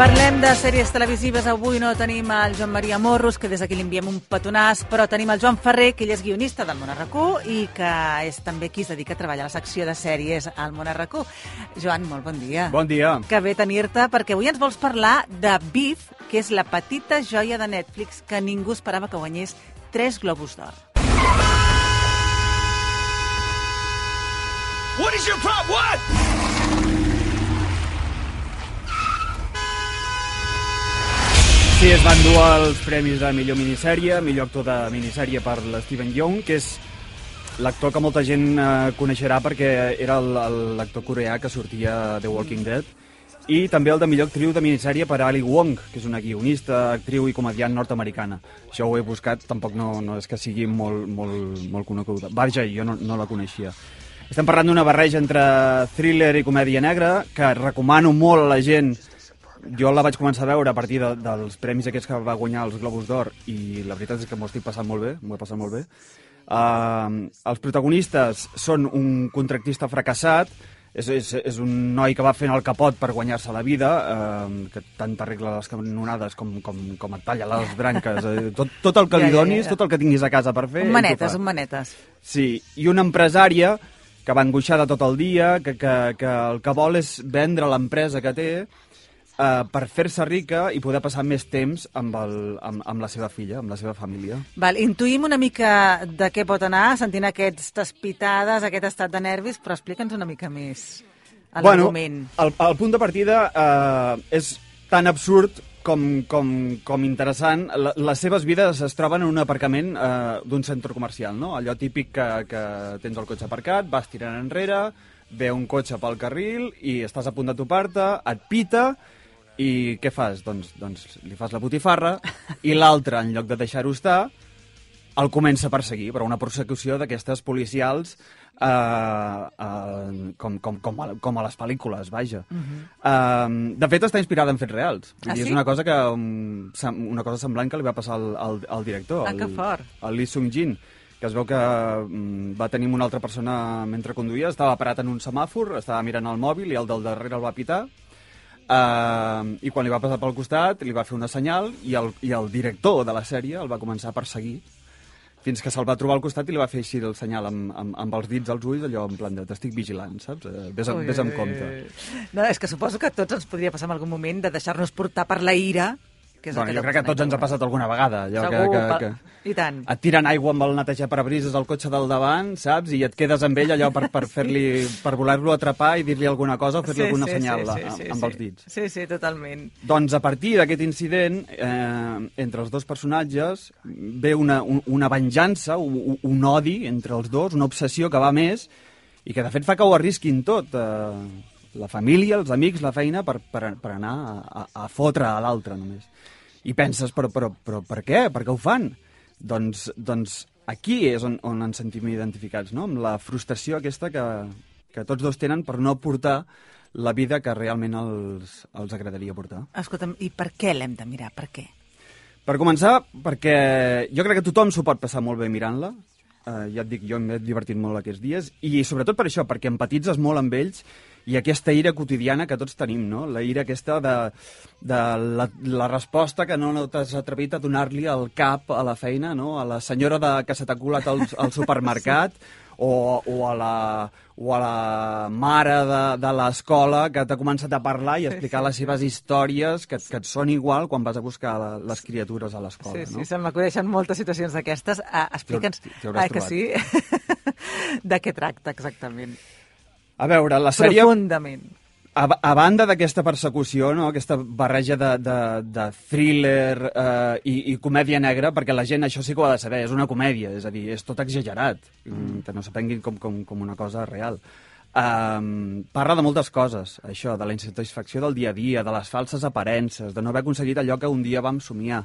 Parlem de sèries televisives. Avui no tenim el Joan Maria Morros, que des d'aquí li enviem un petonàs, però tenim el Joan Ferrer, que ell és guionista del Món i que és també qui es dedica a treballar a la secció de sèries al Món Joan, molt bon dia. Bon dia. Que bé tenir-te, perquè avui ens vols parlar de Beef, que és la petita joia de Netflix que ningú esperava que guanyés tres globus d'or. What is your problem? What? Sí, es van dur els premis de millor minissèrie, millor actor de minissèrie per l'Steven Young, que és l'actor que molta gent eh, coneixerà perquè era l'actor coreà que sortia The Walking Dead, i també el de millor actriu de minissèrie per Ali Wong, que és una guionista, actriu i comediant nord-americana. Això ho he buscat, tampoc no, no és que sigui molt, molt, molt coneguda. Vaja, jo no, no la coneixia. Estem parlant d'una barreja entre thriller i comèdia negra, que recomano molt a la gent jo la vaig començar a veure a partir de, dels premis aquests que va guanyar els Globus d'Or i la veritat és que m'ho estic passant molt bé, m'ho he passat molt bé. Uh, els protagonistes són un contractista fracassat, és, és, és un noi que va fent el capot per guanyar-se la vida, uh, que tant t'arregla les canonades com, com, com et talla les branques, uh, tot, tot el que li donis, tot el que tinguis a casa per fer... Un manetes, un manetes. Sí, i una empresària que va angoixada tot el dia, que, que, que el que vol és vendre l'empresa que té eh, per fer-se rica i poder passar més temps amb, el, amb, amb la seva filla, amb la seva família. Val, intuïm una mica de què pot anar, sentint aquestes pitades, aquest estat de nervis, però explica'ns una mica més l'argument. Bueno, el, el punt de partida eh, és tan absurd com, com, com interessant. La, les seves vides es troben en un aparcament eh, d'un centre comercial, no? Allò típic que, que tens el cotxe aparcat, vas tirant enrere, ve un cotxe pel carril i estàs a punt de topar-te, et pita i què fas? Doncs, doncs li fas la botifarra i l'altre, en lloc de deixar-ho estar, el comença a perseguir, però una persecució d'aquestes policials eh, eh, com, com, com, a, com a les pel·lícules, vaja. Uh -huh. eh, de fet, està inspirada en fets reals. Ah, sí? És una cosa, que, um, una cosa semblant que li va passar al, al, al director, ah, el, fort. el Lee Sung-jin que es veu que um, va tenir una altra persona mentre conduïa, estava parat en un semàfor, estava mirant el mòbil i el del darrere el va pitar Uh, I quan li va passar pel costat, li va fer una senyal i el, i el director de la sèrie el va començar a perseguir fins que se'l va trobar al costat i li va fer així el senyal amb, amb, amb els dits als ulls, allò en plan de t'estic vigilant, saps? Uh, ves, ves amb compte. No, és que suposo que a tots ens podria passar en algun moment de deixar-nos portar per la ira que és bueno, jo crec que a tots ens ha passat alguna vegada. Allò Segur, que, que, que, I tant. Et tiren aigua amb el netejar parabrises al cotxe del davant, saps? I et quedes amb ell allò per, per fer-li per voler-lo atrapar i dir-li alguna cosa o fer-li sí, alguna sí, senyal sí, sí, sí, amb sí. els dits. Sí, sí, totalment. Doncs a partir d'aquest incident, eh, entre els dos personatges, ve una, un, una venjança, un, un odi entre els dos, una obsessió que va més i que de fet fa que ho arrisquin tot. Eh, la família, els amics, la feina, per, per, per anar a, a, fotre a l'altre només. I penses, però, però, però per què? Per què ho fan? Doncs, doncs aquí és on, on ens sentim identificats, no? amb la frustració aquesta que, que tots dos tenen per no portar la vida que realment els, els agradaria portar. Escolta'm, i per què l'hem de mirar? Per què? Per començar, perquè jo crec que tothom s'ho pot passar molt bé mirant-la, eh, ja et dic, jo m'he divertit molt aquests dies, i sobretot per això, perquè empatitzes molt amb ells i aquesta ira quotidiana que tots tenim, no? La ira aquesta de, de la, la resposta que no, no t'has atrevit a donar-li al cap a la feina, no? A la senyora de, que se t'ha colat al, al supermercat, sí o, o, a la, o a la mare de, de l'escola que t'ha començat a parlar i a explicar sí, sí. les seves històries que, que et són igual quan vas a buscar la, les criatures a l'escola. Sí, sí, no? se'm acudeixen moltes situacions d'aquestes. Uh, Explica'ns... Ah, que sí? de què tracta exactament? A veure, la sèrie... Profundament a, a banda d'aquesta persecució, no? aquesta barreja de, de, de thriller eh, i, i comèdia negra, perquè la gent això sí que ho ha de saber, és una comèdia, és a dir, és tot exagerat, mm. que no s'apenguin com, com, com una cosa real. Um, parla de moltes coses, això, de la insatisfacció del dia a dia, de les falses aparences, de no haver aconseguit allò que un dia vam somiar,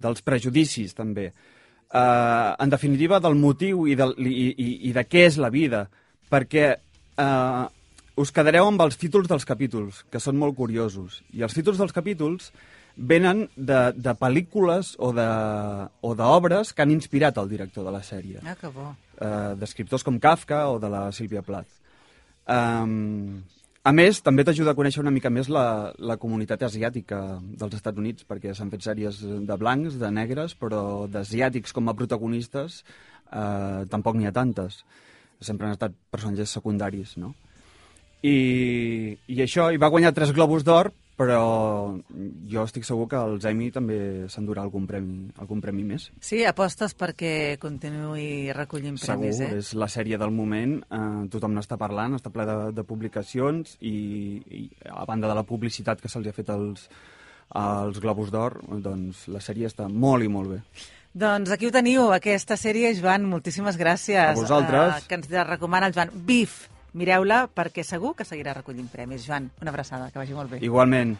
dels prejudicis, també. Eh, en definitiva, del motiu i, del, i, i, i de què és la vida, perquè eh, us quedareu amb els títols dels capítols, que són molt curiosos. I els títols dels capítols venen de, de pel·lícules o d'obres que han inspirat el director de la sèrie. Ah, que bo. Eh, D'escriptors com Kafka o de la Sílvia Plath. Um, a més, també t'ajuda a conèixer una mica més la, la comunitat asiàtica dels Estats Units, perquè s'han fet sèries de blancs, de negres, però d'asiàtics com a protagonistes eh, tampoc n'hi ha tantes. Sempre han estat personatges secundaris, no? I, i això, i va guanyar tres Globus d'Or, però jo estic segur que els Emmy també s'endurà algun premi, algun premi més. Sí, apostes perquè continuï recollint premis, segur, eh? és la sèrie del moment, eh, tothom n'està parlant, està ple de, de publicacions i, i a banda de la publicitat que se'ls ha fet als, als Globus d'Or, doncs la sèrie està molt i molt bé. Doncs aquí ho teniu, aquesta sèrie, Joan, moltíssimes gràcies. A vosaltres. Uh, que ens recomana el Joan. Beef, mireu-la perquè segur que seguirà recollint premis. Joan, una abraçada, que vagi molt bé. Igualment.